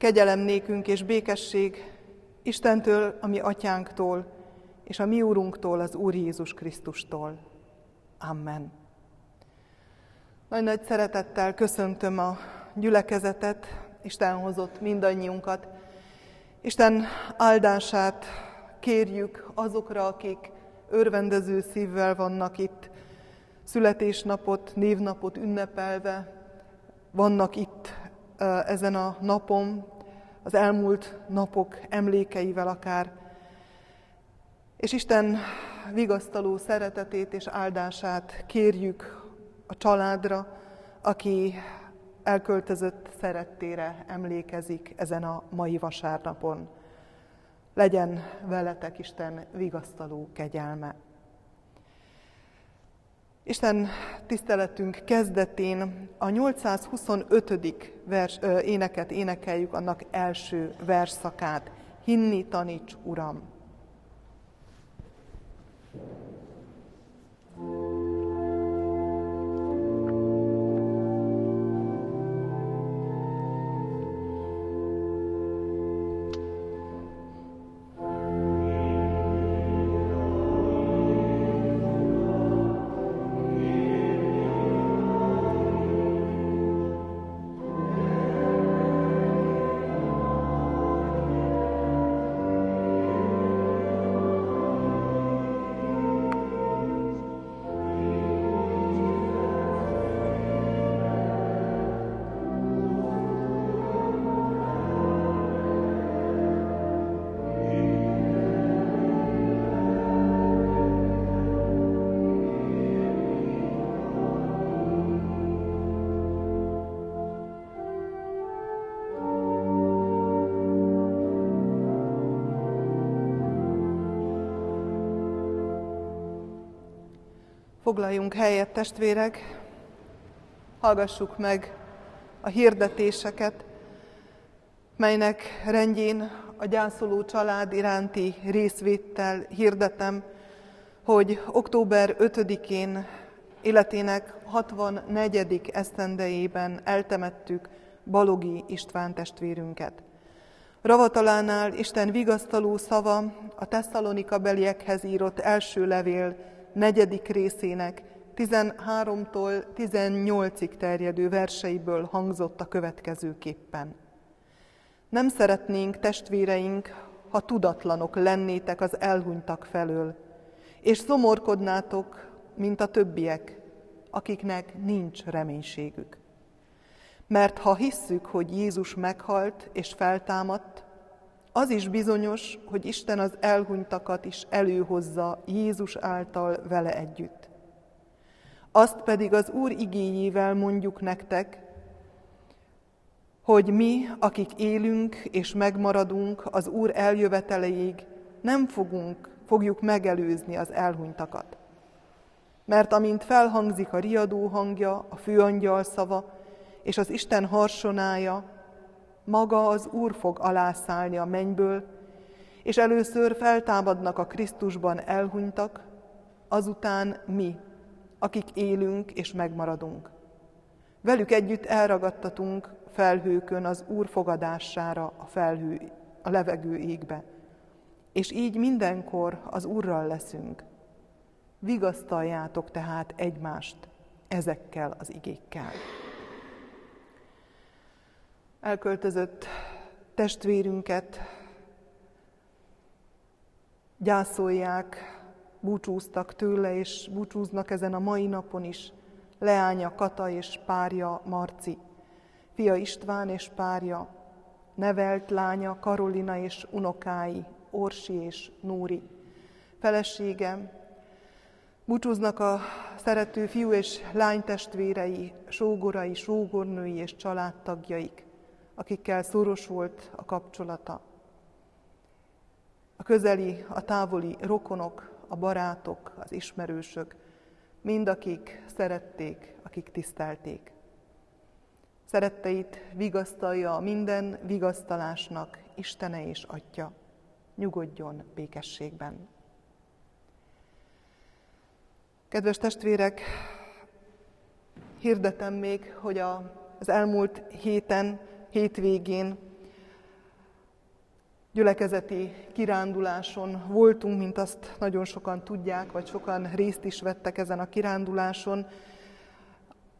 Kegyelem nékünk és békesség Istentől, a mi atyánktól, és a mi úrunktól, az Úr Jézus Krisztustól. Amen. Nagy-nagy szeretettel köszöntöm a gyülekezetet, Isten hozott mindannyiunkat. Isten áldását kérjük azokra, akik örvendező szívvel vannak itt, születésnapot, névnapot ünnepelve, vannak itt ezen a napon, az elmúlt napok emlékeivel akár. És Isten vigasztaló szeretetét és áldását kérjük a családra, aki elköltözött szerettére emlékezik ezen a mai vasárnapon. Legyen veletek Isten vigasztaló kegyelme. Isten tiszteletünk kezdetén a 825. Vers, ö, éneket énekeljük, annak első verszakát. Hinni taníts, Uram! Foglaljunk helyet, testvérek, hallgassuk meg a hirdetéseket, melynek rendjén a gyászoló család iránti részvéttel hirdetem, hogy október 5-én életének 64. esztendejében eltemettük Balogi István testvérünket. Ravatalánál Isten vigasztaló szava a Tesszalonika beliekhez írott első levél negyedik részének 13-tól 18-ig terjedő verseiből hangzott a következőképpen. Nem szeretnénk, testvéreink, ha tudatlanok lennétek az elhunytak felől, és szomorkodnátok, mint a többiek, akiknek nincs reménységük. Mert ha hisszük, hogy Jézus meghalt és feltámadt, az is bizonyos, hogy Isten az elhunytakat is előhozza Jézus által vele együtt. Azt pedig az Úr igényével mondjuk nektek, hogy mi, akik élünk és megmaradunk az Úr eljöveteleig, nem fogunk, fogjuk megelőzni az elhunytakat. Mert amint felhangzik a riadó hangja, a főangyal szava és az Isten harsonája, maga az Úr fog alászállni a mennyből, és először feltámadnak a Krisztusban elhunytak, azután mi, akik élünk és megmaradunk. Velük együtt elragadtatunk felhőkön az Úr fogadására a felhő, a levegő égbe, és így mindenkor az Úrral leszünk. Vigasztaljátok tehát egymást ezekkel az igékkel elköltözött testvérünket gyászolják, búcsúztak tőle, és búcsúznak ezen a mai napon is. Leánya Kata és párja Marci, fia István és párja, nevelt lánya Karolina és unokái, Orsi és Núri, felesége, Búcsúznak a szerető fiú és lánytestvérei, sógorai, sógornői és családtagjaik, akikkel szoros volt a kapcsolata. A közeli, a távoli rokonok, a barátok, az ismerősök, mind akik szerették, akik tisztelték. Szeretteit vigasztalja minden vigasztalásnak Istene és Atya. Nyugodjon békességben. Kedves testvérek, hirdetem még, hogy az elmúlt héten hétvégén gyülekezeti kiránduláson voltunk, mint azt nagyon sokan tudják, vagy sokan részt is vettek ezen a kiránduláson.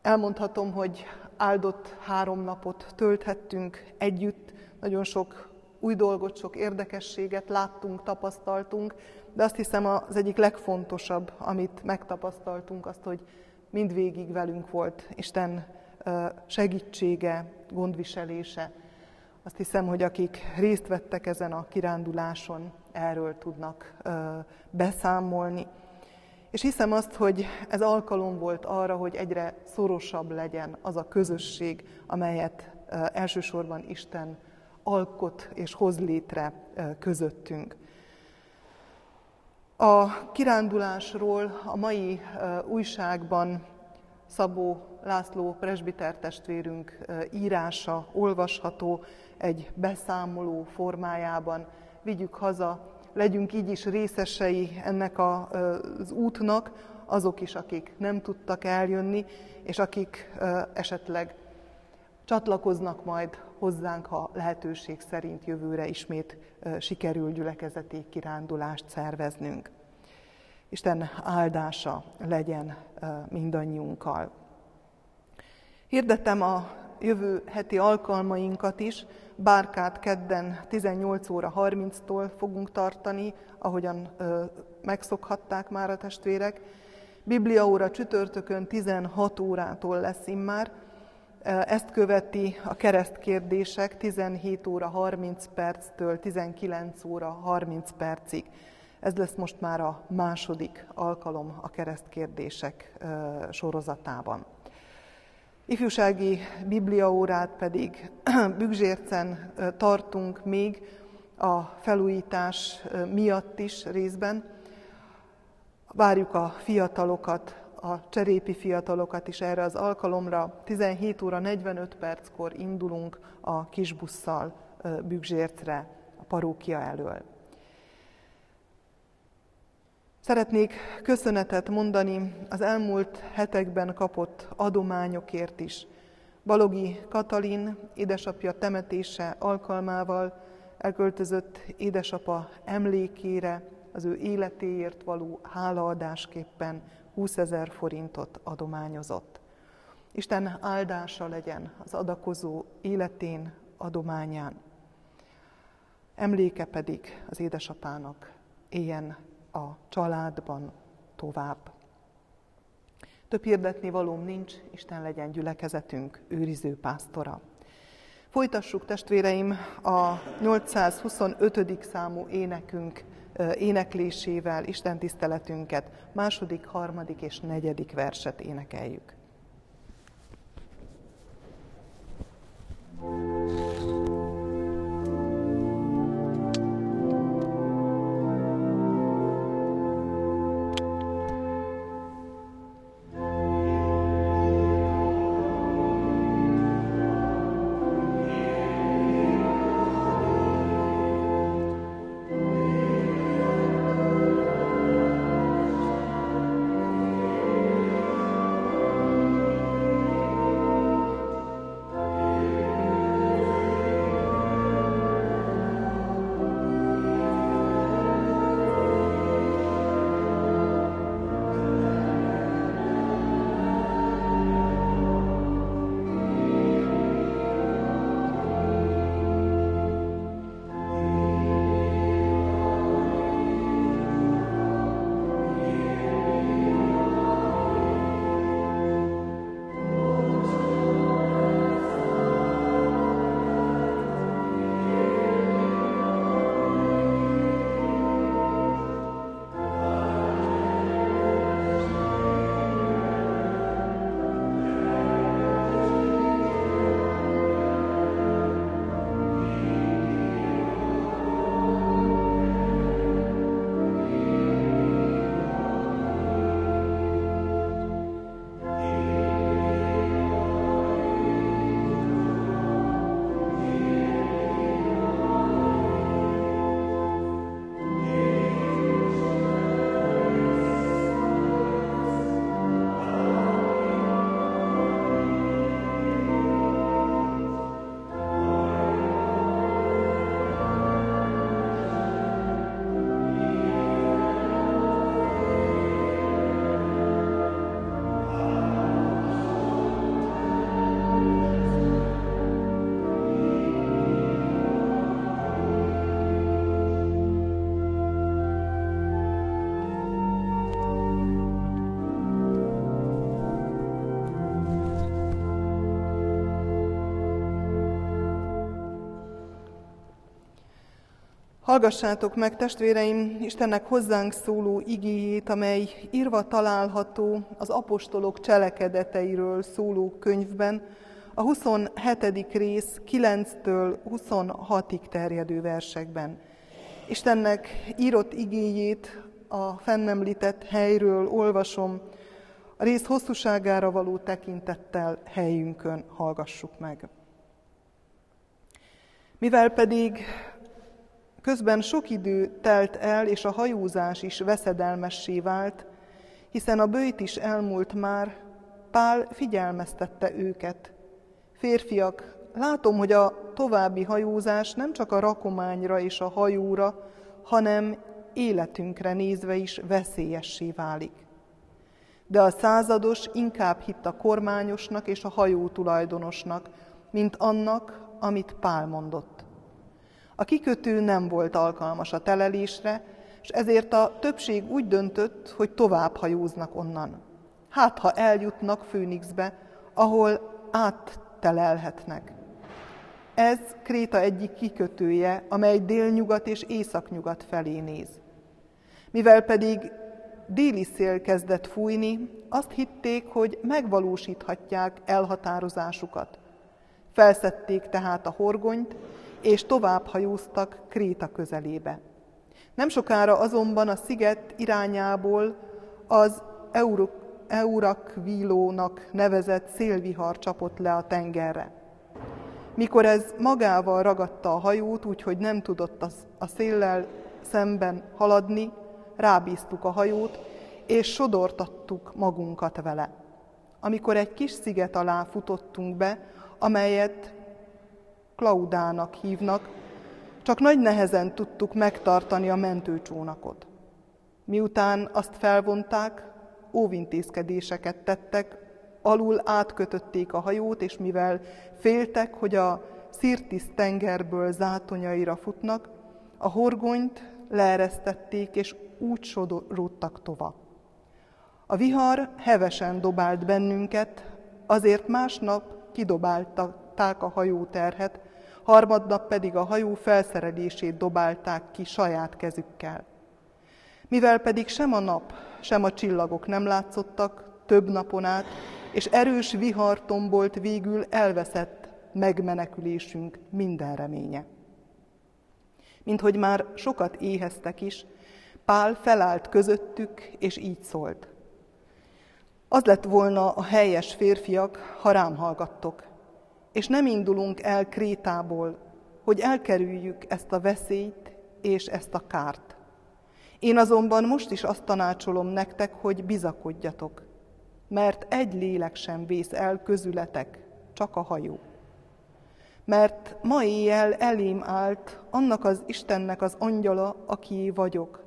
Elmondhatom, hogy áldott három napot tölthettünk együtt, nagyon sok új dolgot, sok érdekességet láttunk, tapasztaltunk, de azt hiszem az egyik legfontosabb, amit megtapasztaltunk, azt, hogy mindvégig velünk volt Isten segítsége, gondviselése. Azt hiszem, hogy akik részt vettek ezen a kiránduláson, erről tudnak beszámolni. És hiszem azt, hogy ez alkalom volt arra, hogy egyre szorosabb legyen az a közösség, amelyet elsősorban Isten alkot és hoz létre közöttünk. A kirándulásról a mai újságban Szabó László presbiter testvérünk írása olvasható egy beszámoló formájában. Vigyük haza, legyünk így is részesei ennek az útnak, azok is, akik nem tudtak eljönni, és akik esetleg csatlakoznak majd hozzánk, ha lehetőség szerint jövőre ismét sikerül gyülekezeti kirándulást szerveznünk. Isten áldása legyen mindannyiunkkal. Hirdetem a jövő heti alkalmainkat is. Bárkát kedden 18 óra 30-tól fogunk tartani, ahogyan ö, megszokhatták már a testvérek. Biblia óra csütörtökön 16 órától lesz immár. Ezt követi a keresztkérdések 17 óra 30 perctől 19 óra 30 percig. Ez lesz most már a második alkalom a keresztkérdések sorozatában. Ifjúsági bibliaórát pedig Bügzsércen tartunk még a felújítás miatt is részben. Várjuk a fiatalokat, a cserépi fiatalokat is erre az alkalomra. 17 óra 45 perckor indulunk a kisbusszal Bügzsércre, a parókia elől. Szeretnék köszönetet mondani az elmúlt hetekben kapott adományokért is. Balogi Katalin édesapja temetése alkalmával elköltözött édesapa emlékére, az ő életéért való hálaadásképpen 20 ezer forintot adományozott. Isten áldása legyen az adakozó életén, adományán. Emléke pedig az édesapának éljen a családban tovább. Több hirdetni valóm nincs, Isten legyen gyülekezetünk őriző pásztora. Folytassuk testvéreim a 825. számú énekünk éneklésével Isten tiszteletünket, második, harmadik és negyedik verset énekeljük. thank you Hallgassátok meg, testvéreim, Istennek hozzánk szóló igéjét, amely írva található az apostolok cselekedeteiről szóló könyvben, a 27. rész 9-től 26-ig terjedő versekben. Istennek írott igéjét a fennemlített helyről olvasom, a rész hosszúságára való tekintettel helyünkön hallgassuk meg. Mivel pedig közben sok idő telt el, és a hajózás is veszedelmessé vált, hiszen a bőjt is elmúlt már, Pál figyelmeztette őket. Férfiak, látom, hogy a további hajózás nem csak a rakományra és a hajóra, hanem életünkre nézve is veszélyessé válik. De a százados inkább hitt a kormányosnak és a hajó tulajdonosnak, mint annak, amit Pál mondott. A kikötő nem volt alkalmas a telelésre, és ezért a többség úgy döntött, hogy tovább hajóznak onnan. Hát, ha eljutnak Főnixbe, ahol áttelelhetnek. Ez Kréta egyik kikötője, amely délnyugat és északnyugat felé néz. Mivel pedig déli szél kezdett fújni, azt hitték, hogy megvalósíthatják elhatározásukat. Felszedték tehát a horgonyt, és tovább hajóztak Kréta közelébe. Nem sokára azonban a sziget irányából az Eurakvílónak nevezett szélvihar csapott le a tengerre. Mikor ez magával ragadta a hajót, úgyhogy nem tudott a széllel szemben haladni, rábíztuk a hajót, és sodortattuk magunkat vele. Amikor egy kis sziget alá futottunk be, amelyet Klaudának hívnak, csak nagy nehezen tudtuk megtartani a mentőcsónakot. Miután azt felvonták, óvintézkedéseket tettek, alul átkötötték a hajót, és mivel féltek, hogy a Szirtis tengerből zátonyaira futnak, a horgonyt leeresztették, és úgy sodorodtak tova. A vihar hevesen dobált bennünket, azért másnap kidobálták a hajóterhet, harmadnap pedig a hajó felszerelését dobálták ki saját kezükkel. Mivel pedig sem a nap, sem a csillagok nem látszottak több napon át, és erős vihar tombolt végül elveszett megmenekülésünk minden reménye. Mint hogy már sokat éheztek is, Pál felállt közöttük, és így szólt. Az lett volna a helyes férfiak, ha rám hallgattok, és nem indulunk el Krétából, hogy elkerüljük ezt a veszélyt és ezt a kárt. Én azonban most is azt tanácsolom nektek, hogy bizakodjatok, mert egy lélek sem vész el közületek, csak a hajó. Mert ma éjjel elém állt annak az Istennek az angyala, aki vagyok,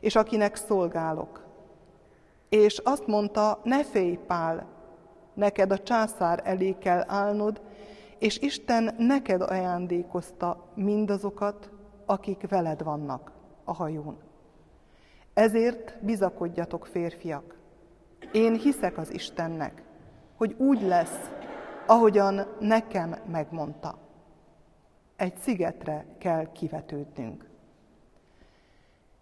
és akinek szolgálok. És azt mondta, ne félj, Pál, neked a császár elé kell állnod, és Isten neked ajándékozta mindazokat, akik veled vannak a hajón. Ezért bizakodjatok, férfiak. Én hiszek az Istennek, hogy úgy lesz, ahogyan nekem megmondta. Egy szigetre kell kivetődnünk.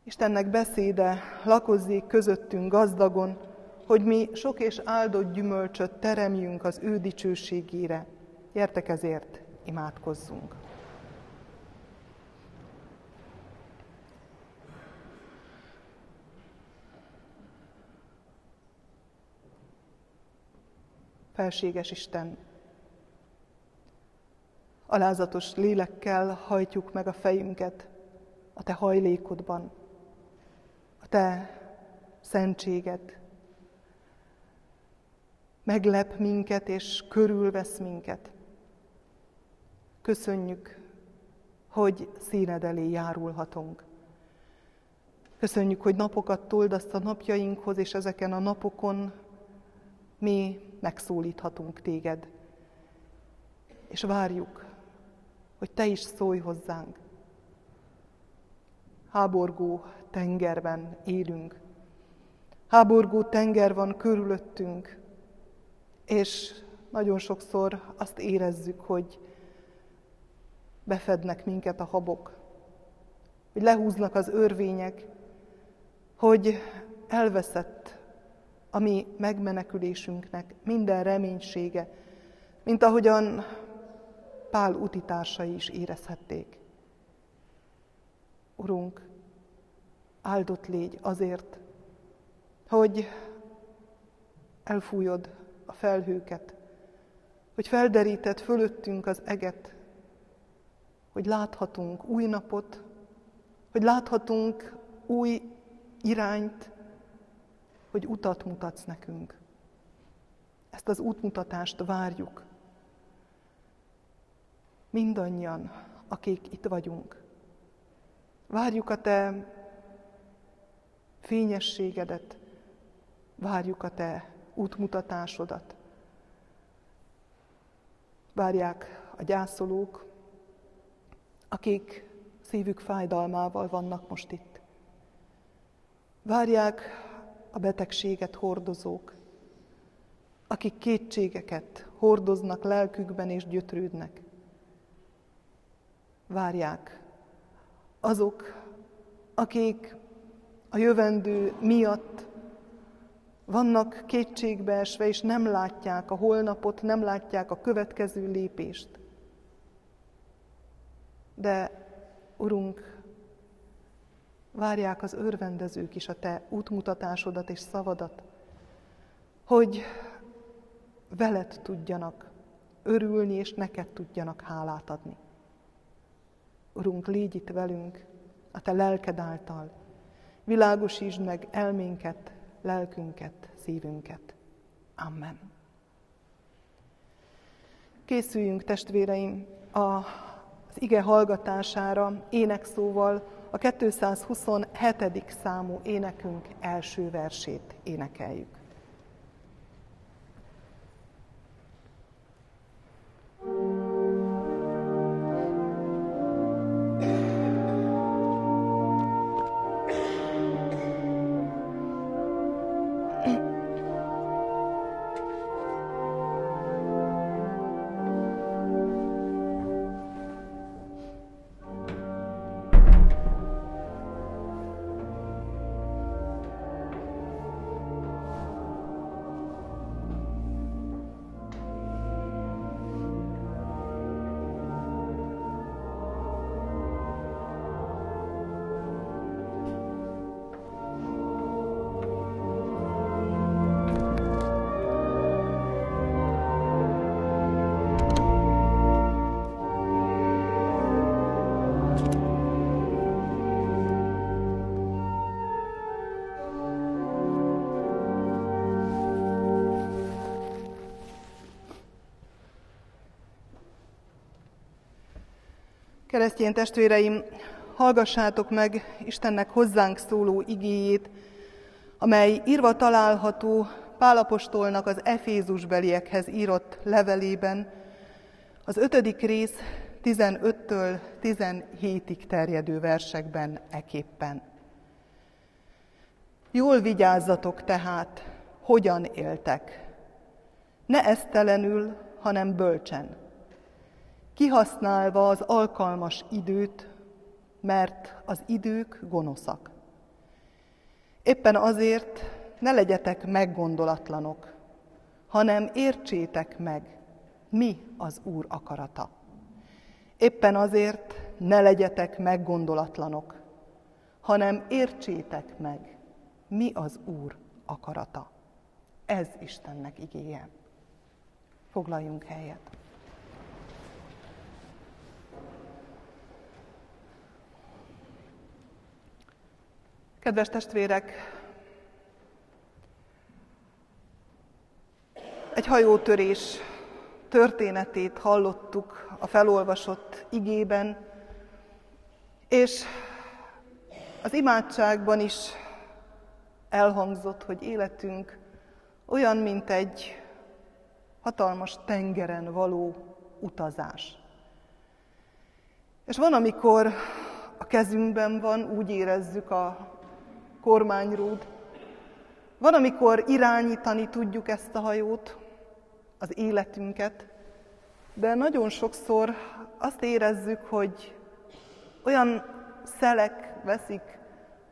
Istennek beszéde lakozzék közöttünk gazdagon, hogy mi sok és áldott gyümölcsöt teremjünk az ő dicsőségére. Gyertek ezért, imádkozzunk! Felséges Isten, alázatos lélekkel hajtjuk meg a fejünket a Te hajlékodban, a Te szentséged. Meglep minket és körülvesz minket. Köszönjük, hogy színed elé járulhatunk. Köszönjük, hogy napokat toldasz a napjainkhoz, és ezeken a napokon mi megszólíthatunk téged. És várjuk, hogy te is szólj hozzánk. Háborgó tengerben élünk. Háborgó tenger van körülöttünk, és nagyon sokszor azt érezzük, hogy befednek minket a habok. hogy lehúznak az örvények, hogy elveszett a mi megmenekülésünknek minden reménysége, mint ahogyan Pál utitársai is érezhették. Urunk, áldott légy azért, hogy elfújod a felhőket, hogy felderíted fölöttünk az eget, hogy láthatunk új napot, hogy láthatunk új irányt, hogy utat mutatsz nekünk. Ezt az útmutatást várjuk. Mindannyian, akik itt vagyunk. Várjuk a Te fényességedet, várjuk a Te útmutatásodat. Várják a gyászolók, akik szívük fájdalmával vannak most itt. Várják a betegséget hordozók, akik kétségeket hordoznak lelkükben és gyötrődnek. Várják azok, akik a jövendő miatt vannak kétségbeesve, és nem látják a holnapot, nem látják a következő lépést. De, Urunk, várják az örvendezők is a Te útmutatásodat és szavadat, hogy veled tudjanak örülni, és neked tudjanak hálát adni. Urunk, légy itt velünk a Te lelked által, világosítsd meg elménket, lelkünket, szívünket. Amen. Készüljünk, testvéreim, az ige hallgatására énekszóval a 227. számú énekünk első versét énekeljük. Keresztény testvéreim, hallgassátok meg Istennek hozzánk szóló igéjét, amely írva található Pálapostolnak az Efézusbeliekhez írott levelében, az ötödik rész 15-től 17-ig terjedő versekben eképpen. Jól vigyázzatok tehát, hogyan éltek. Ne esztelenül, hanem bölcsen kihasználva az alkalmas időt, mert az idők gonoszak. Éppen azért ne legyetek meggondolatlanok, hanem értsétek meg, mi az Úr akarata. Éppen azért ne legyetek meggondolatlanok, hanem értsétek meg, mi az Úr akarata. Ez Istennek igéje. Foglaljunk helyet. Kedves testvérek, egy hajótörés történetét hallottuk a felolvasott igében, és az imádságban is elhangzott, hogy életünk olyan, mint egy hatalmas tengeren való utazás. És van, amikor a kezünkben van, úgy érezzük a kormányrúd. Van, amikor irányítani tudjuk ezt a hajót, az életünket, de nagyon sokszor azt érezzük, hogy olyan szelek veszik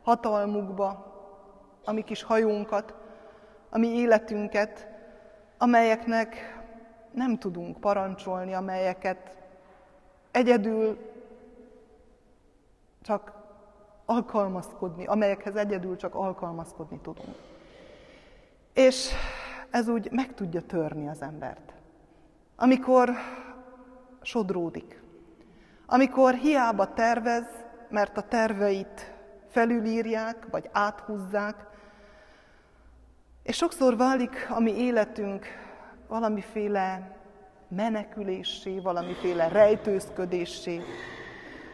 hatalmukba a mi kis hajónkat, a mi életünket, amelyeknek nem tudunk parancsolni, amelyeket egyedül csak alkalmazkodni, amelyekhez egyedül csak alkalmazkodni tudunk. És ez úgy meg tudja törni az embert. Amikor sodródik, amikor hiába tervez, mert a terveit felülírják, vagy áthúzzák, és sokszor válik a mi életünk valamiféle meneküléssé, valamiféle rejtőzködéssé.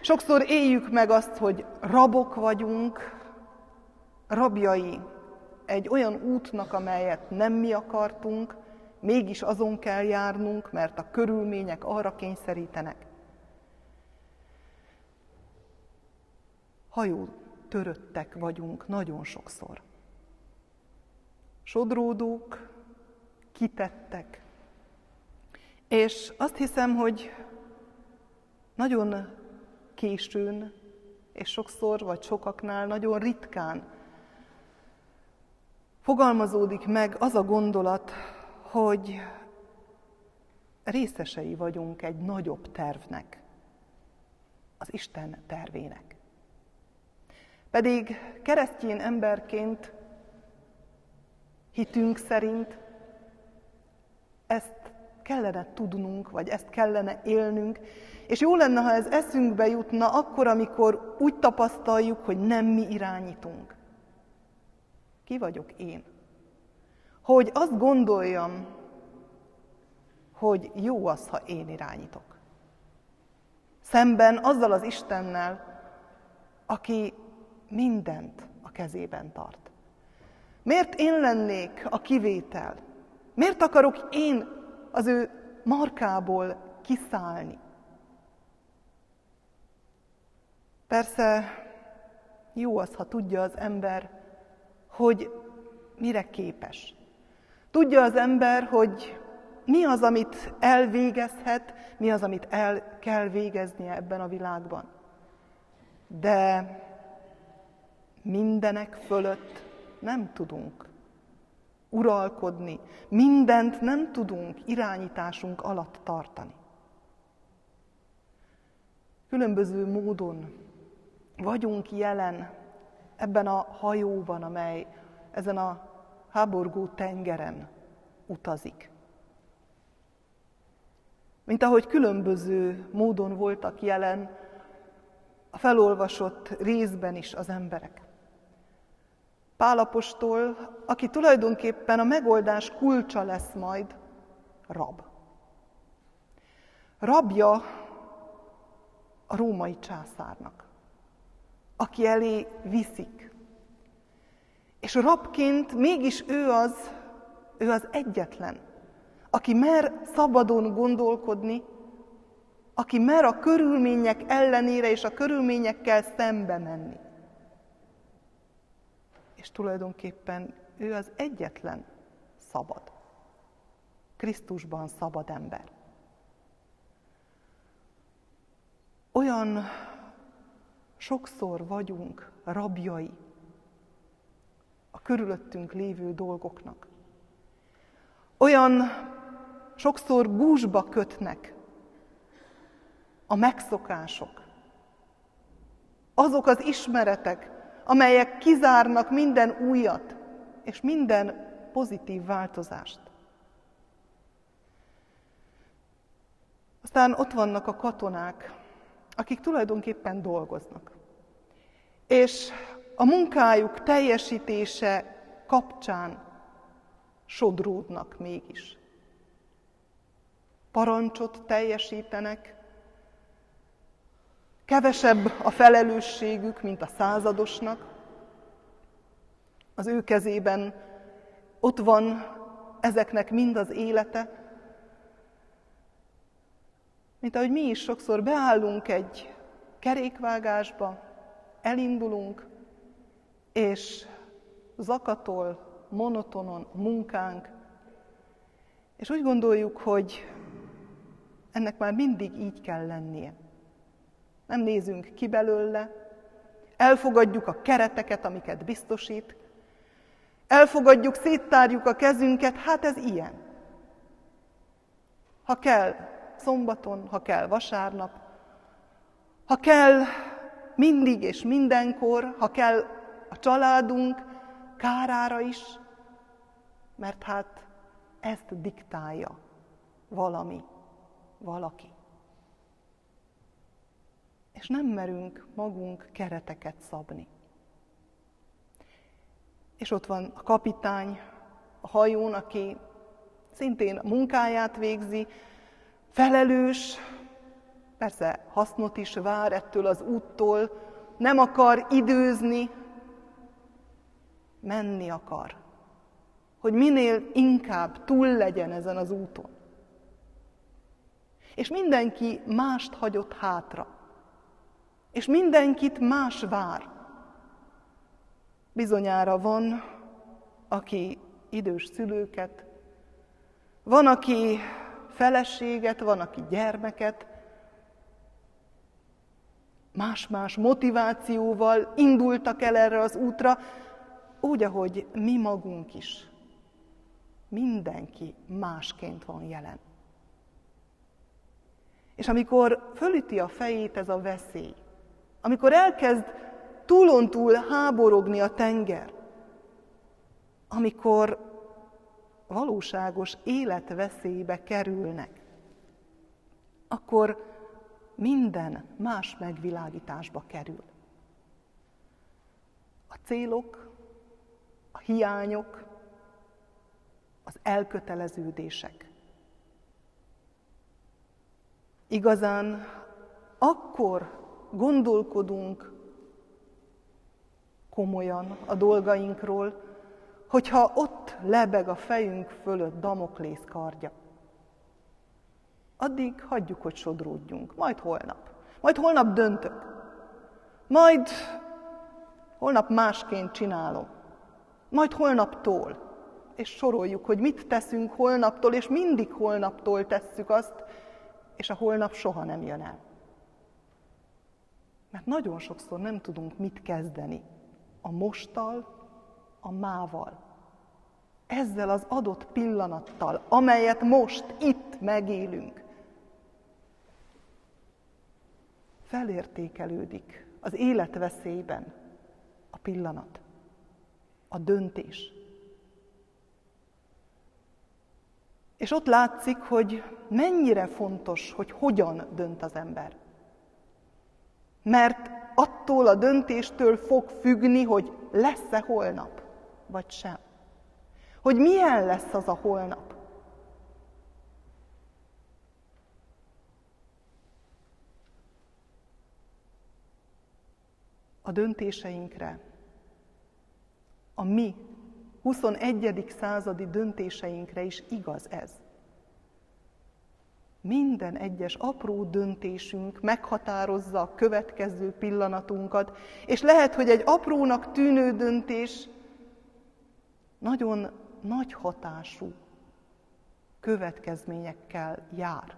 Sokszor éljük meg azt, hogy rabok vagyunk, rabjai egy olyan útnak, amelyet nem mi akartunk, mégis azon kell járnunk, mert a körülmények arra kényszerítenek. Hajó töröttek vagyunk nagyon sokszor. Sodródók, kitettek. És azt hiszem, hogy nagyon későn, és sokszor, vagy sokaknál nagyon ritkán fogalmazódik meg az a gondolat, hogy részesei vagyunk egy nagyobb tervnek, az Isten tervének. Pedig keresztjén emberként hitünk szerint ezt kellene tudnunk, vagy ezt kellene élnünk, és jó lenne, ha ez eszünkbe jutna akkor, amikor úgy tapasztaljuk, hogy nem mi irányítunk. Ki vagyok én? Hogy azt gondoljam, hogy jó az, ha én irányítok. Szemben azzal az Istennel, aki mindent a kezében tart. Miért én lennék a kivétel? Miért akarok én az ő markából kiszállni? Persze jó az, ha tudja az ember, hogy mire képes. Tudja az ember, hogy mi az, amit elvégezhet, mi az, amit el kell végeznie ebben a világban. De mindenek fölött nem tudunk uralkodni, mindent nem tudunk irányításunk alatt tartani. Különböző módon vagyunk jelen ebben a hajóban, amely ezen a háborgó tengeren utazik. Mint ahogy különböző módon voltak jelen a felolvasott részben is az emberek. Pálapostól, aki tulajdonképpen a megoldás kulcsa lesz majd, rab. Rabja a római császárnak, aki elé viszik. És rabként mégis ő az, ő az egyetlen, aki mer szabadon gondolkodni, aki mer a körülmények ellenére és a körülményekkel szembe menni. És tulajdonképpen ő az egyetlen szabad. Krisztusban szabad ember. Olyan sokszor vagyunk rabjai a körülöttünk lévő dolgoknak. Olyan sokszor gúzsba kötnek a megszokások, azok az ismeretek, amelyek kizárnak minden újat és minden pozitív változást. Aztán ott vannak a katonák, akik tulajdonképpen dolgoznak. És a munkájuk teljesítése kapcsán sodródnak mégis. Parancsot teljesítenek, Kevesebb a felelősségük, mint a századosnak. Az ő kezében ott van ezeknek mind az élete. Mint ahogy mi is sokszor beállunk egy kerékvágásba, elindulunk, és zakatol, monotonon munkánk, és úgy gondoljuk, hogy ennek már mindig így kell lennie. Nem nézünk ki belőle, elfogadjuk a kereteket, amiket biztosít, elfogadjuk, széttárjuk a kezünket, hát ez ilyen. Ha kell szombaton, ha kell vasárnap, ha kell mindig és mindenkor, ha kell a családunk kárára is, mert hát ezt diktálja valami, valaki. És nem merünk magunk kereteket szabni. És ott van a kapitány a hajón, aki szintén a munkáját végzi, felelős, persze hasznot is vár ettől az úttól, nem akar időzni, menni akar. Hogy minél inkább túl legyen ezen az úton. És mindenki mást hagyott hátra. És mindenkit más vár. Bizonyára van, aki idős szülőket, van, aki feleséget, van, aki gyermeket, más-más motivációval indultak el erre az útra, úgy, ahogy mi magunk is. Mindenki másként van jelen. És amikor fölüti a fejét ez a veszély, amikor elkezd túlontúl háborogni a tenger, amikor valóságos életveszélybe kerülnek, akkor minden más megvilágításba kerül. A célok, a hiányok, az elköteleződések. Igazán akkor gondolkodunk komolyan a dolgainkról, hogyha ott lebeg a fejünk fölött Damoklész kardja. Addig hagyjuk, hogy sodródjunk. Majd holnap. Majd holnap döntök. Majd holnap másként csinálom. Majd holnaptól. És soroljuk, hogy mit teszünk holnaptól, és mindig holnaptól tesszük azt, és a holnap soha nem jön el. Mert nagyon sokszor nem tudunk mit kezdeni a mosttal, a mával. Ezzel az adott pillanattal, amelyet most itt megélünk. Felértékelődik az életveszélyben a pillanat, a döntés. És ott látszik, hogy mennyire fontos, hogy hogyan dönt az ember. Mert attól a döntéstől fog függni, hogy lesz-e holnap, vagy sem. Hogy milyen lesz az a holnap. A döntéseinkre, a mi 21. századi döntéseinkre is igaz ez. Minden egyes apró döntésünk meghatározza a következő pillanatunkat, és lehet, hogy egy aprónak tűnő döntés nagyon nagy hatású következményekkel jár.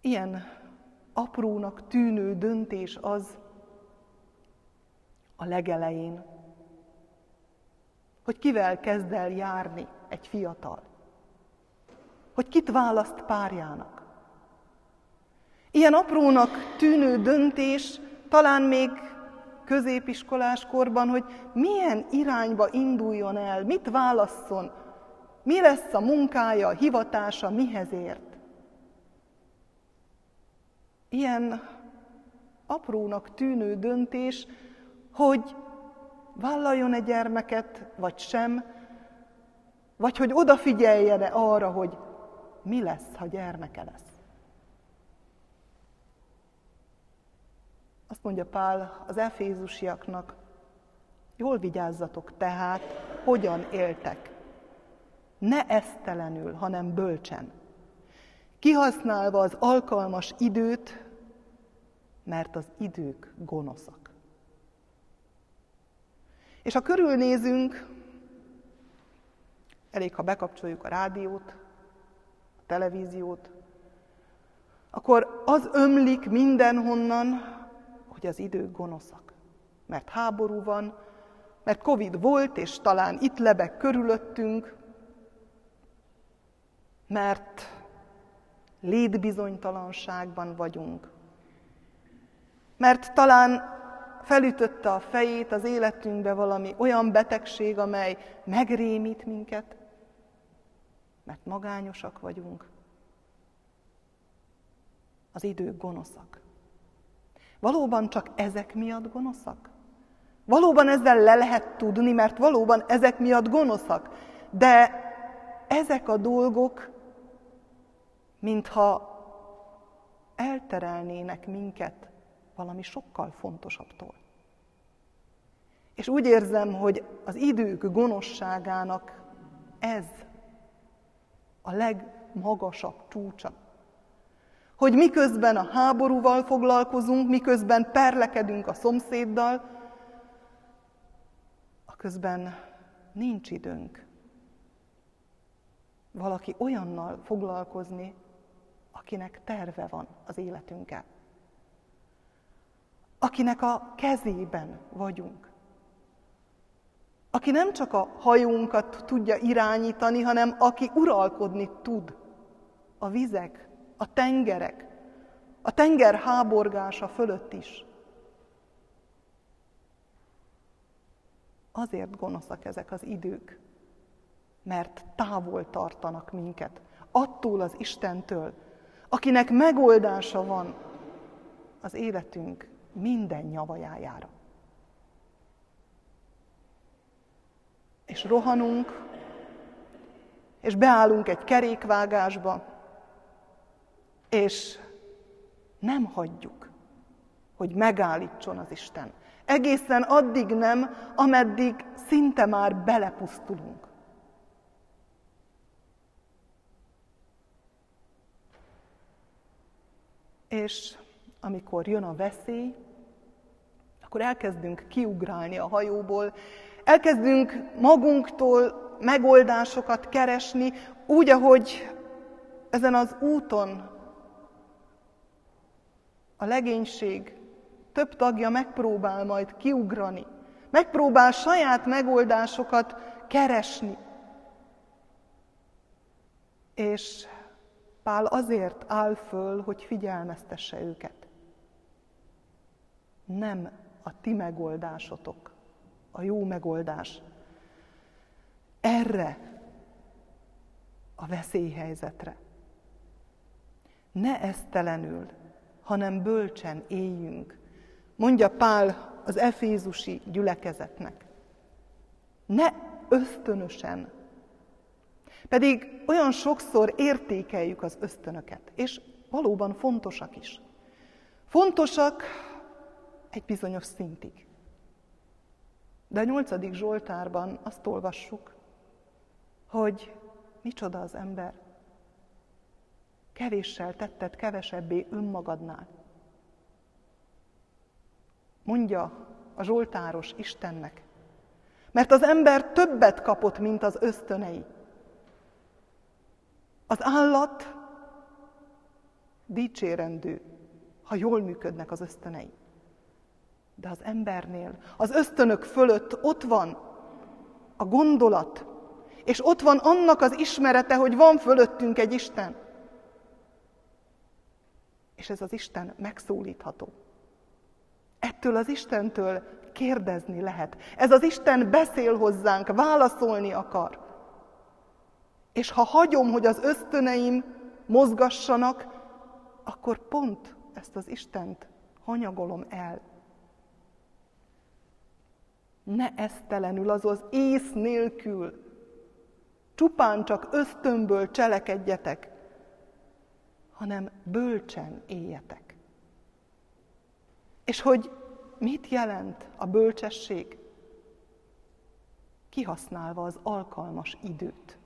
Ilyen aprónak tűnő döntés az a legelején, hogy kivel kezd el járni egy fiatal hogy kit választ párjának. Ilyen aprónak tűnő döntés talán még középiskolás korban, hogy milyen irányba induljon el, mit válasszon, mi lesz a munkája, a hivatása, mihez ért. Ilyen aprónak tűnő döntés, hogy vállaljon egy gyermeket, vagy sem, vagy hogy odafigyeljen -e arra, hogy mi lesz, ha gyermeke lesz. Azt mondja Pál az efézusiaknak, jól vigyázzatok tehát, hogyan éltek. Ne esztelenül, hanem bölcsen. Kihasználva az alkalmas időt, mert az idők gonoszak. És ha körülnézünk, elég, ha bekapcsoljuk a rádiót, televíziót, akkor az ömlik mindenhonnan, hogy az idők gonoszak. Mert háború van, mert Covid volt, és talán itt lebeg körülöttünk, mert létbizonytalanságban vagyunk, mert talán felütötte a fejét az életünkbe valami olyan betegség, amely megrémít minket, mert magányosak vagyunk. Az idők gonoszak. Valóban csak ezek miatt gonoszak? Valóban ezzel le lehet tudni, mert valóban ezek miatt gonoszak. De ezek a dolgok, mintha elterelnének minket valami sokkal fontosabbtól. És úgy érzem, hogy az idők gonoszságának ez a legmagasabb csúcsa. Hogy miközben a háborúval foglalkozunk, miközben perlekedünk a szomszéddal, a közben nincs időnk valaki olyannal foglalkozni, akinek terve van az életünkkel. Akinek a kezében vagyunk. Aki nem csak a hajónkat tudja irányítani, hanem aki uralkodni tud. A vizek, a tengerek, a tenger háborgása fölött is. Azért gonoszak ezek az idők, mert távol tartanak minket attól az Istentől, akinek megoldása van az életünk minden nyavajájára. És rohanunk, és beállunk egy kerékvágásba, és nem hagyjuk, hogy megállítson az Isten. Egészen addig nem, ameddig szinte már belepusztulunk. És amikor jön a veszély, akkor elkezdünk kiugrálni a hajóból, elkezdünk magunktól megoldásokat keresni, úgy, ahogy ezen az úton a legénység több tagja megpróbál majd kiugrani, megpróbál saját megoldásokat keresni. És Pál azért áll föl, hogy figyelmeztesse őket. Nem a ti megoldásotok, a jó megoldás. Erre a veszélyhelyzetre. Ne esztelenül, hanem bölcsen éljünk, mondja Pál az efézusi gyülekezetnek. Ne ösztönösen pedig olyan sokszor értékeljük az ösztönöket, és valóban fontosak is. Fontosak egy bizonyos szintig. De a nyolcadik Zsoltárban azt olvassuk, hogy micsoda az ember. Kevéssel tetted kevesebbé önmagadnál. Mondja a Zsoltáros Istennek. Mert az ember többet kapott, mint az ösztönei. Az állat dicsérendő, ha jól működnek az ösztönei. De az embernél, az ösztönök fölött ott van a gondolat, és ott van annak az ismerete, hogy van fölöttünk egy Isten. És ez az Isten megszólítható. Ettől az Istentől kérdezni lehet. Ez az Isten beszél hozzánk, válaszolni akar. És ha hagyom, hogy az ösztöneim mozgassanak, akkor pont ezt az Istent hanyagolom el. Ne esztelenül, azaz ész nélkül, csupán csak ösztönből cselekedjetek, hanem bölcsen éljetek. És hogy mit jelent a bölcsesség? Kihasználva az alkalmas időt.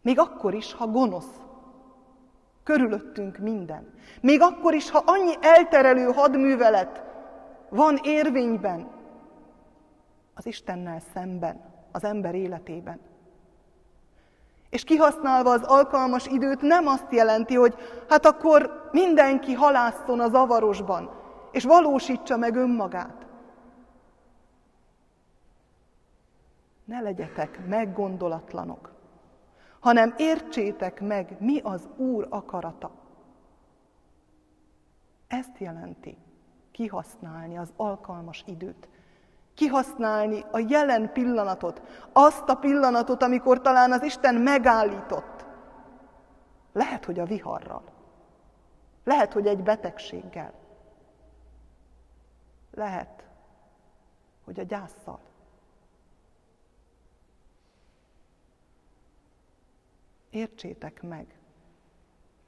Még akkor is, ha gonosz. Körülöttünk minden. Még akkor is, ha annyi elterelő hadművelet van érvényben az Istennel szemben, az ember életében. És kihasználva az alkalmas időt nem azt jelenti, hogy hát akkor mindenki halászon a zavarosban, és valósítsa meg önmagát. Ne legyetek meggondolatlanok, hanem értsétek meg, mi az Úr akarata. Ezt jelenti kihasználni az alkalmas időt. Kihasználni a jelen pillanatot, azt a pillanatot, amikor talán az Isten megállított. Lehet, hogy a viharral. Lehet, hogy egy betegséggel. Lehet, hogy a gyászsal. Értsétek meg,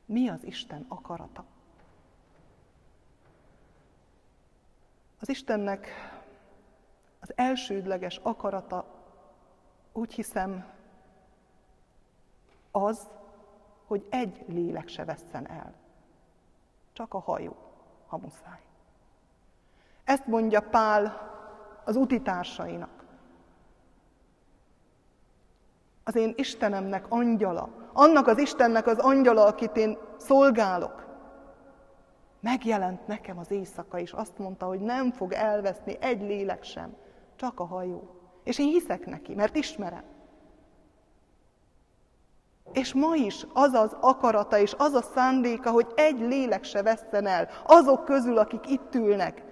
mi az Isten akarata. Az Istennek az elsődleges akarata, úgy hiszem, az, hogy egy lélek se vesszen el. Csak a hajó, ha muszáj. Ezt mondja Pál az utitársainak. Az én Istenemnek angyala, annak az Istennek az angyala, akit én szolgálok, megjelent nekem az éjszaka, és azt mondta, hogy nem fog elveszni egy lélek sem, csak a hajó. És én hiszek neki, mert ismerem. És ma is az az akarata és az a szándéka, hogy egy lélek se vesszen el azok közül, akik itt ülnek,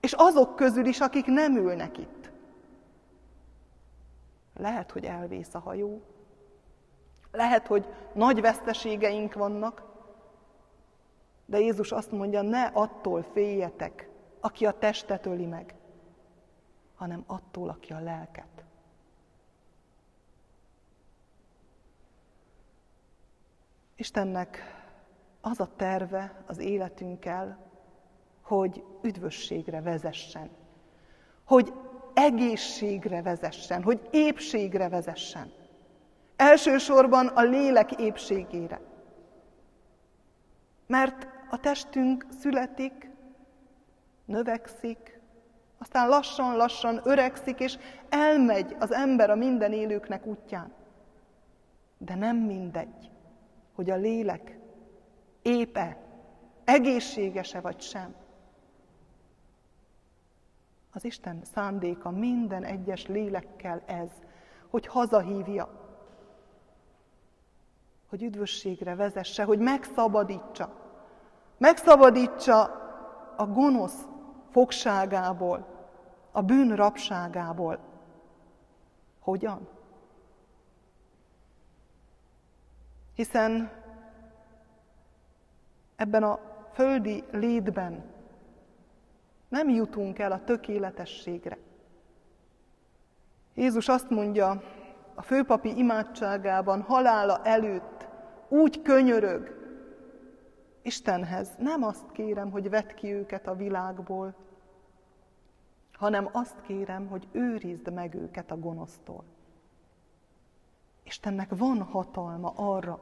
és azok közül is, akik nem ülnek itt. Lehet, hogy elvész a hajó, lehet, hogy nagy veszteségeink vannak, de Jézus azt mondja, ne attól féljetek, aki a testet öli meg, hanem attól, aki a lelket. Istennek az a terve az életünkkel, hogy üdvösségre vezessen, hogy egészségre vezessen, hogy épségre vezessen. Elsősorban a lélek épségére. Mert a testünk születik, növekszik, aztán lassan-lassan öregszik, és elmegy az ember a minden élőknek útján. De nem mindegy, hogy a lélek épe, egészségese vagy sem. Az Isten szándéka minden egyes lélekkel ez, hogy hazahívja, hogy üdvösségre vezesse, hogy megszabadítsa. Megszabadítsa a gonosz fogságából, a bűn rabságából. Hogyan? Hiszen ebben a földi létben nem jutunk el a tökéletességre. Jézus azt mondja a főpapi imádságában, halála előtt, úgy könyörög, Istenhez nem azt kérem, hogy vedd ki őket a világból, hanem azt kérem, hogy őrizd meg őket a gonosztól. Istennek van hatalma arra,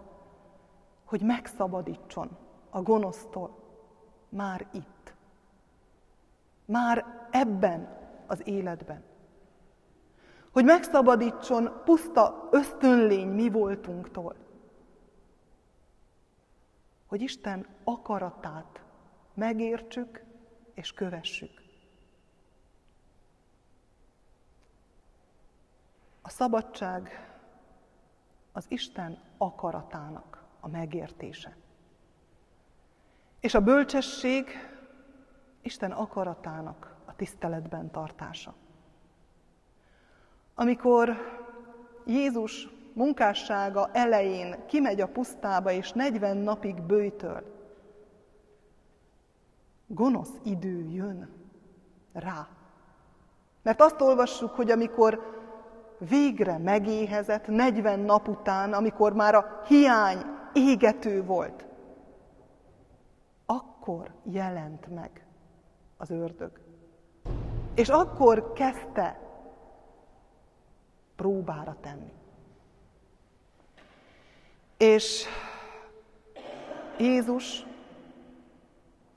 hogy megszabadítson a gonosztól már itt. Már ebben az életben. Hogy megszabadítson puszta ösztönlény mi voltunktól hogy Isten akaratát megértsük és kövessük. A szabadság az Isten akaratának a megértése. És a bölcsesség Isten akaratának a tiszteletben tartása. Amikor Jézus munkássága elején kimegy a pusztába, és 40 napig bőjtöl. Gonosz idő jön rá. Mert azt olvassuk, hogy amikor végre megéhezett 40 nap után, amikor már a hiány égető volt, akkor jelent meg az ördög. És akkor kezdte próbára tenni. És Jézus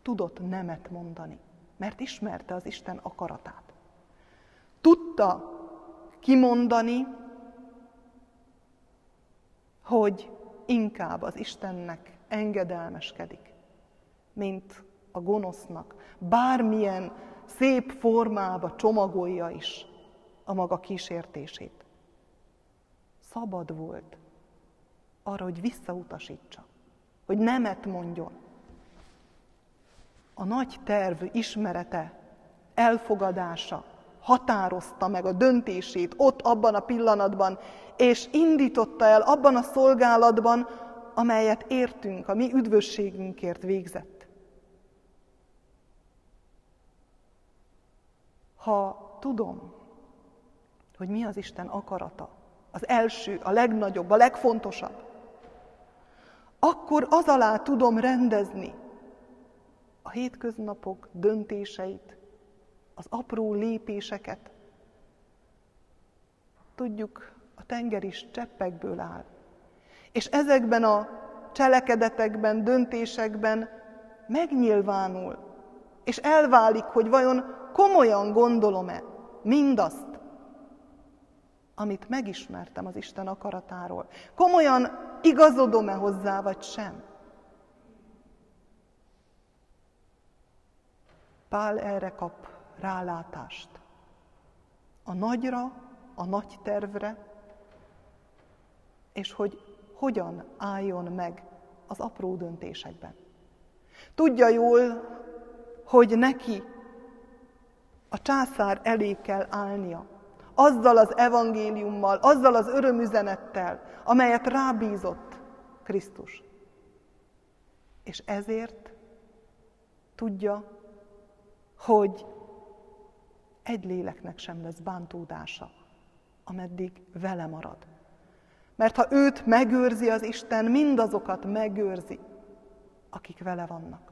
tudott nemet mondani, mert ismerte az Isten akaratát. Tudta kimondani, hogy inkább az Istennek engedelmeskedik, mint a gonosznak, bármilyen szép formába csomagolja is a maga kísértését. Szabad volt arra, hogy visszautasítsa, hogy nemet mondjon. A nagy terv ismerete, elfogadása határozta meg a döntését ott abban a pillanatban, és indította el abban a szolgálatban, amelyet értünk, a mi üdvösségünkért végzett. Ha tudom, hogy mi az Isten akarata, az első, a legnagyobb, a legfontosabb, akkor az alá tudom rendezni a hétköznapok döntéseit, az apró lépéseket. Tudjuk, a tenger is cseppekből áll. És ezekben a cselekedetekben, döntésekben megnyilvánul, és elválik, hogy vajon komolyan gondolom-e mindazt, amit megismertem az Isten akaratáról. Komolyan igazodom-e hozzá, vagy sem? Pál erre kap rálátást. A nagyra, a nagy tervre, és hogy hogyan álljon meg az apró döntésekben. Tudja jól, hogy neki a császár elé kell állnia, azzal az evangéliummal, azzal az örömüzenettel, amelyet rábízott Krisztus. És ezért tudja, hogy egy léleknek sem lesz bántódása, ameddig vele marad. Mert ha őt megőrzi az Isten, mindazokat megőrzi, akik vele vannak.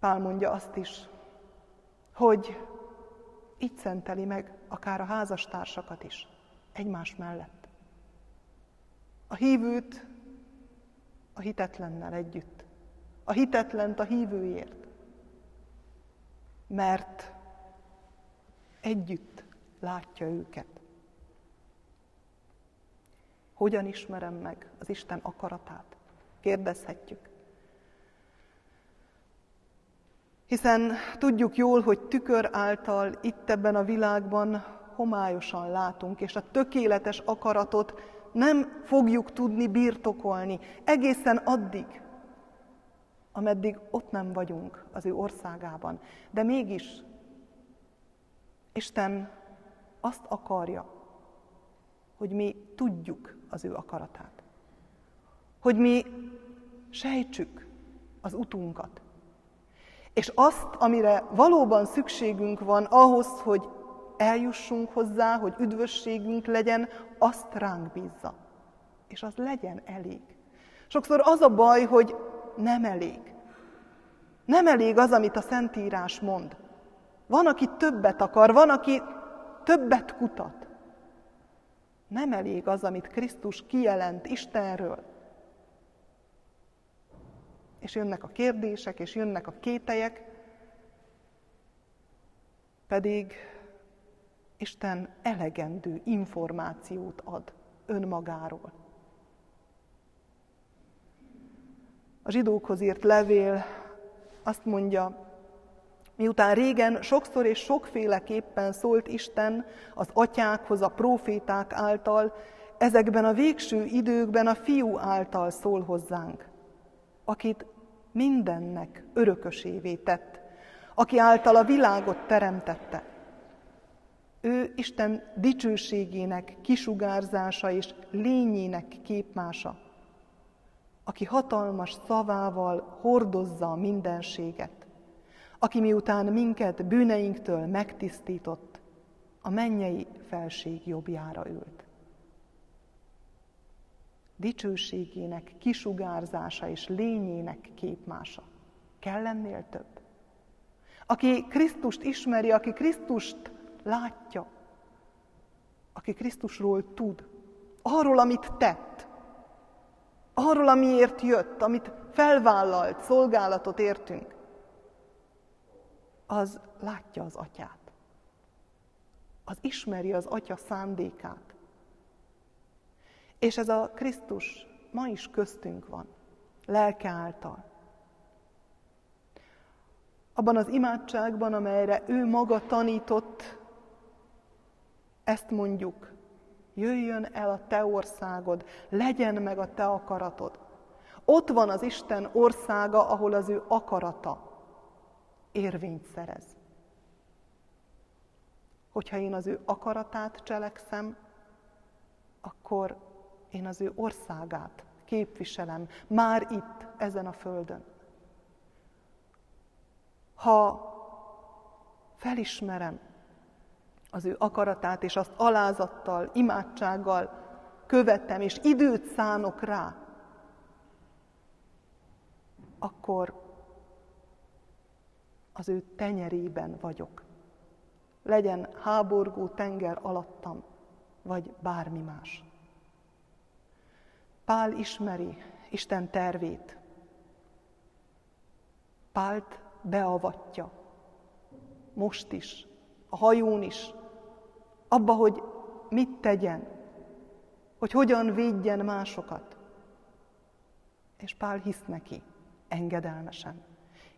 Pál mondja azt is, hogy így szenteli meg akár a házastársakat is, egymás mellett. A hívőt a hitetlennel együtt, a hitetlent a hívőért, mert együtt látja őket. Hogyan ismerem meg az Isten akaratát? Kérdezhetjük. Hiszen tudjuk jól, hogy tükör által itt ebben a világban homályosan látunk, és a tökéletes akaratot nem fogjuk tudni birtokolni egészen addig, ameddig ott nem vagyunk az ő országában. De mégis Isten azt akarja, hogy mi tudjuk az ő akaratát. Hogy mi sejtsük az utunkat. És azt, amire valóban szükségünk van ahhoz, hogy eljussunk hozzá, hogy üdvösségünk legyen, azt ránk bízza. És az legyen elég. Sokszor az a baj, hogy nem elég. Nem elég az, amit a Szentírás mond. Van, aki többet akar, van, aki többet kutat. Nem elég az, amit Krisztus kijelent Istenről. És jönnek a kérdések, és jönnek a kételyek, pedig Isten elegendő információt ad önmagáról. A zsidókhoz írt levél azt mondja, miután régen sokszor és sokféleképpen szólt Isten az atyákhoz, a proféták által, ezekben a végső időkben a fiú által szól hozzánk, akit mindennek örökösévé tett, aki által a világot teremtette. Ő Isten dicsőségének kisugárzása és lényének képmása, aki hatalmas szavával hordozza a mindenséget, aki miután minket bűneinktől megtisztított, a mennyei felség jobbjára ült. Dicsőségének kisugárzása és lényének képmása. Kell ennél több? Aki Krisztust ismeri, aki Krisztust látja, aki Krisztusról tud, arról, amit tett, arról, amiért jött, amit felvállalt, szolgálatot értünk, az látja az atyát. Az ismeri az atya szándékát. És ez a Krisztus ma is köztünk van, lelke által. Abban az imádságban, amelyre ő maga tanított, ezt mondjuk, jöjjön el a te országod, legyen meg a te akaratod. Ott van az Isten országa, ahol az ő akarata érvényt szerez. Hogyha én az ő akaratát cselekszem, akkor én az ő országát képviselem, már itt, ezen a földön. Ha felismerem az ő akaratát, és azt alázattal, imádsággal követem, és időt szánok rá, akkor az ő tenyerében vagyok. Legyen háborgó tenger alattam, vagy bármi más. Pál ismeri Isten tervét. Pált beavatja. Most is, a hajón is, abba, hogy mit tegyen, hogy hogyan védjen másokat. És Pál hisz neki engedelmesen.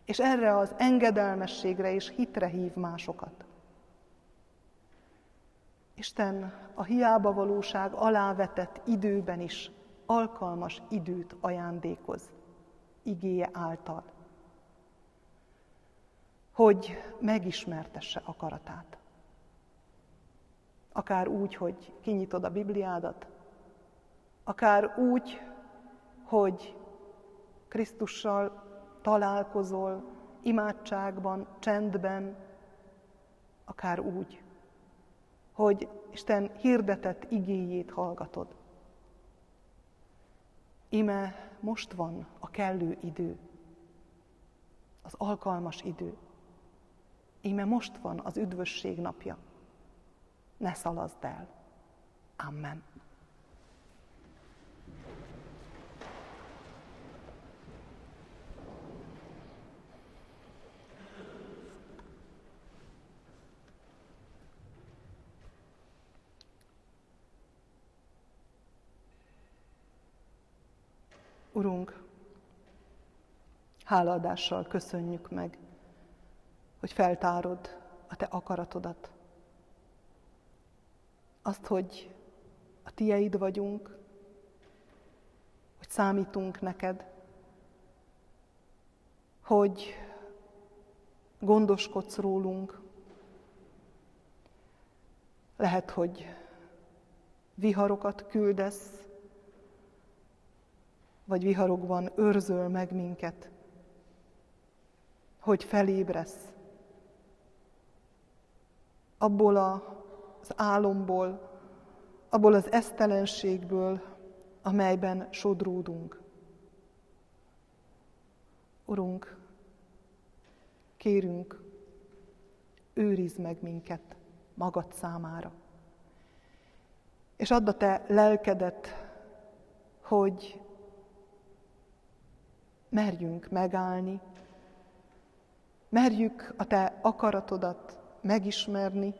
És erre az engedelmességre és hitre hív másokat. Isten a hiába valóság alávetett időben is alkalmas időt ajándékoz, igéje által, hogy megismertesse akaratát. Akár úgy, hogy kinyitod a Bibliádat, akár úgy, hogy Krisztussal találkozol imádságban, csendben, akár úgy, hogy Isten hirdetett igéjét hallgatod. Ime most van a kellő idő, az alkalmas idő. Ime most van az üdvösség napja. Ne szalaszd el. Amen. Urunk, hálaadással köszönjük meg, hogy feltárod a Te akaratodat. Azt, hogy a Tieid vagyunk, hogy számítunk neked, hogy gondoskodsz rólunk. Lehet, hogy viharokat küldesz, vagy viharokban őrzöl meg minket, hogy felébresz. Abból az álomból, abból az esztelenségből, amelyben sodródunk. Urunk, kérünk, őrizd meg minket magad számára. És add a te lelkedet, hogy merjünk megállni, merjük a Te akaratodat megismerni,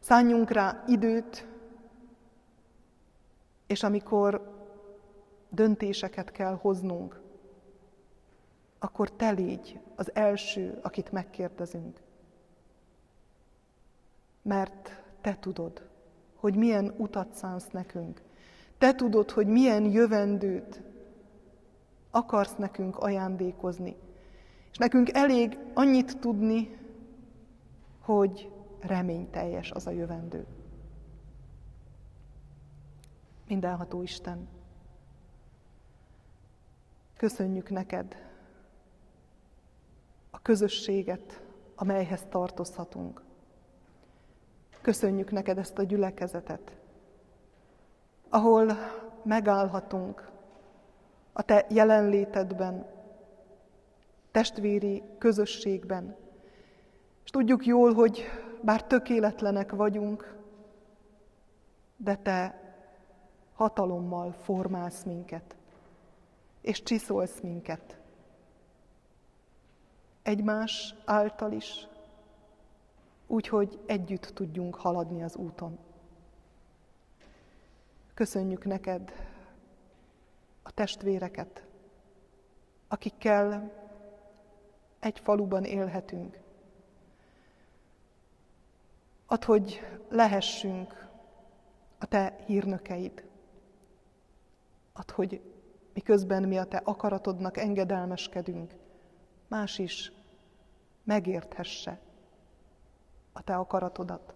szálljunk rá időt, és amikor döntéseket kell hoznunk, akkor Te légy az első, akit megkérdezünk. Mert Te tudod, hogy milyen utat szánsz nekünk. Te tudod, hogy milyen jövendőt akarsz nekünk ajándékozni. És nekünk elég annyit tudni, hogy reményteljes az a jövendő. Mindenható Isten, köszönjük neked a közösséget, amelyhez tartozhatunk. Köszönjük neked ezt a gyülekezetet, ahol megállhatunk a te jelenlétedben, testvéri közösségben. És tudjuk jól, hogy bár tökéletlenek vagyunk, de te hatalommal formálsz minket, és csiszolsz minket. Egymás által is, úgyhogy együtt tudjunk haladni az úton. Köszönjük neked testvéreket, akikkel egy faluban élhetünk. Add, hogy lehessünk a te hírnökeid. Add, hogy miközben mi a te akaratodnak engedelmeskedünk, más is megérthesse a te akaratodat.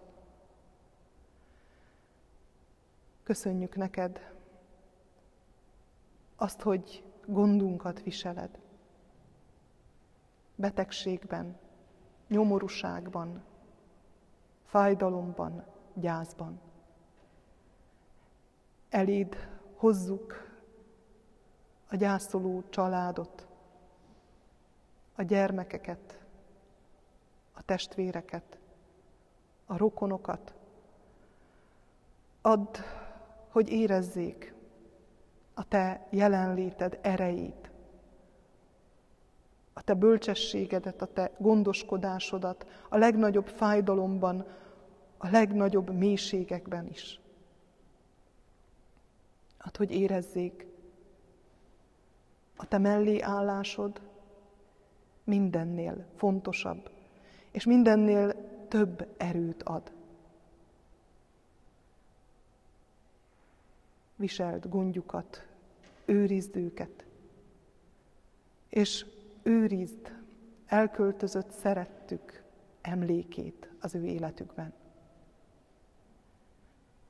Köszönjük neked azt, hogy gondunkat viseled. Betegségben, nyomorúságban, fájdalomban, gyászban. Eléd hozzuk a gyászoló családot, a gyermekeket, a testvéreket, a rokonokat. Add, hogy érezzék a te jelenléted erejét, a te bölcsességedet, a te gondoskodásodat a legnagyobb fájdalomban, a legnagyobb mélységekben is. Add, hogy érezzék a te mellé állásod mindennél fontosabb, és mindennél több erőt ad. Viselt gondjukat, őrizd őket, és őrizd elköltözött szerettük emlékét az ő életükben.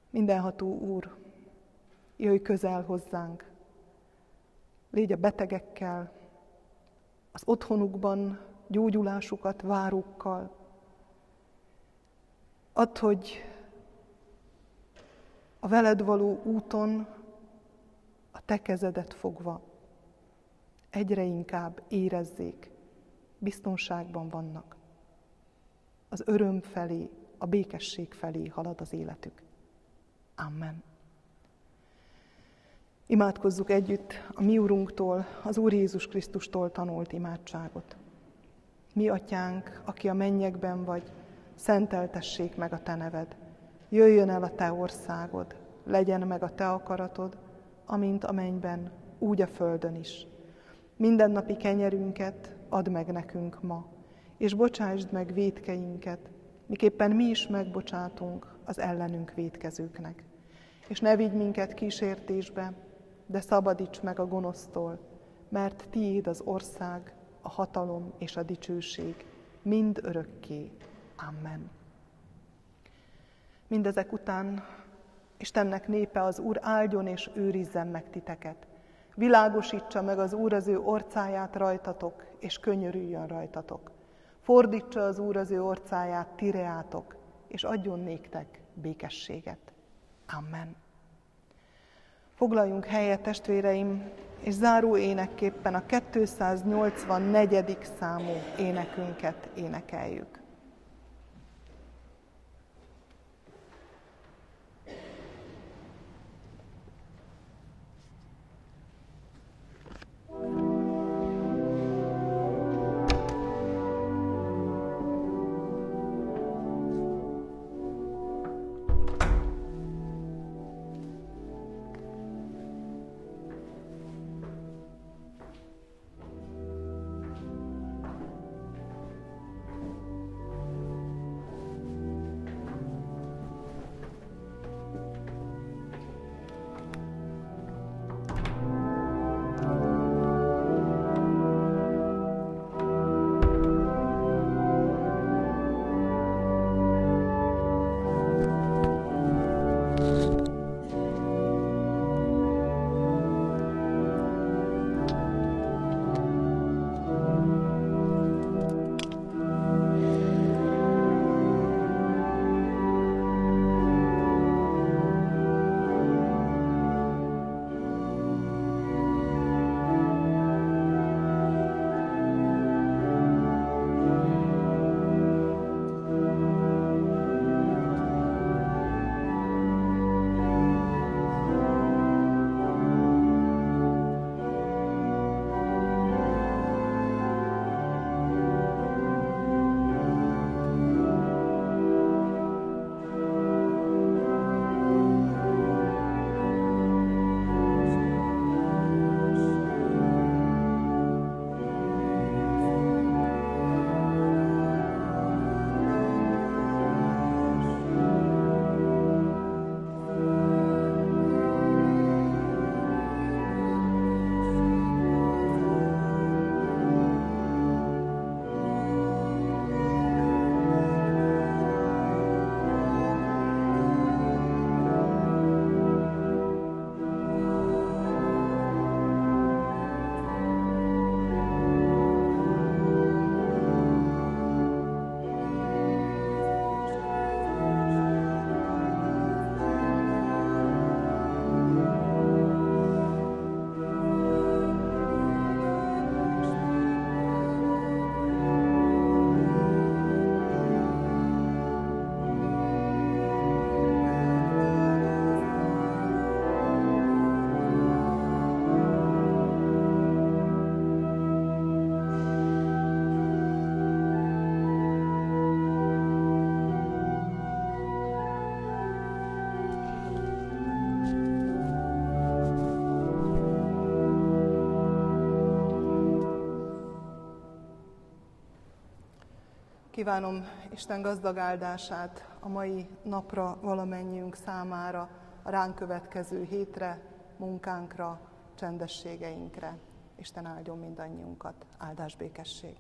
Mindenható Úr, jöjj közel hozzánk, légy a betegekkel, az otthonukban gyógyulásukat várókkal. Add, hogy a veled való úton te kezedet fogva egyre inkább érezzék, biztonságban vannak. Az öröm felé, a békesség felé halad az életük. Amen. Imádkozzuk együtt a mi Urunktól, az Úr Jézus Krisztustól tanult imádságot. Mi, Atyánk, aki a mennyekben vagy, szenteltessék meg a Te neved. Jöjjön el a Te országod, legyen meg a Te akaratod, amint a mennyben, úgy a földön is. Mindennapi kenyerünket add meg nekünk ma, és bocsásd meg védkeinket, miképpen mi is megbocsátunk az ellenünk védkezőknek. És ne vigy minket kísértésbe, de szabadíts meg a gonosztól, mert tiéd az ország, a hatalom és a dicsőség, mind örökké. Amen. Mindezek után Istennek népe az Úr áldjon és őrizzen meg titeket. Világosítsa meg az Úr az ő orcáját rajtatok, és könyörüljön rajtatok. Fordítsa az Úr az ő orcáját tireátok, és adjon néktek békességet. Amen. Foglaljunk helyet, testvéreim, és záró énekképpen a 284. számú énekünket énekeljük. Kívánom Isten gazdag áldását a mai napra valamennyiünk számára, a ránk következő hétre, munkánkra, csendességeinkre. Isten áldjon mindannyiunkat. Áldás békesség!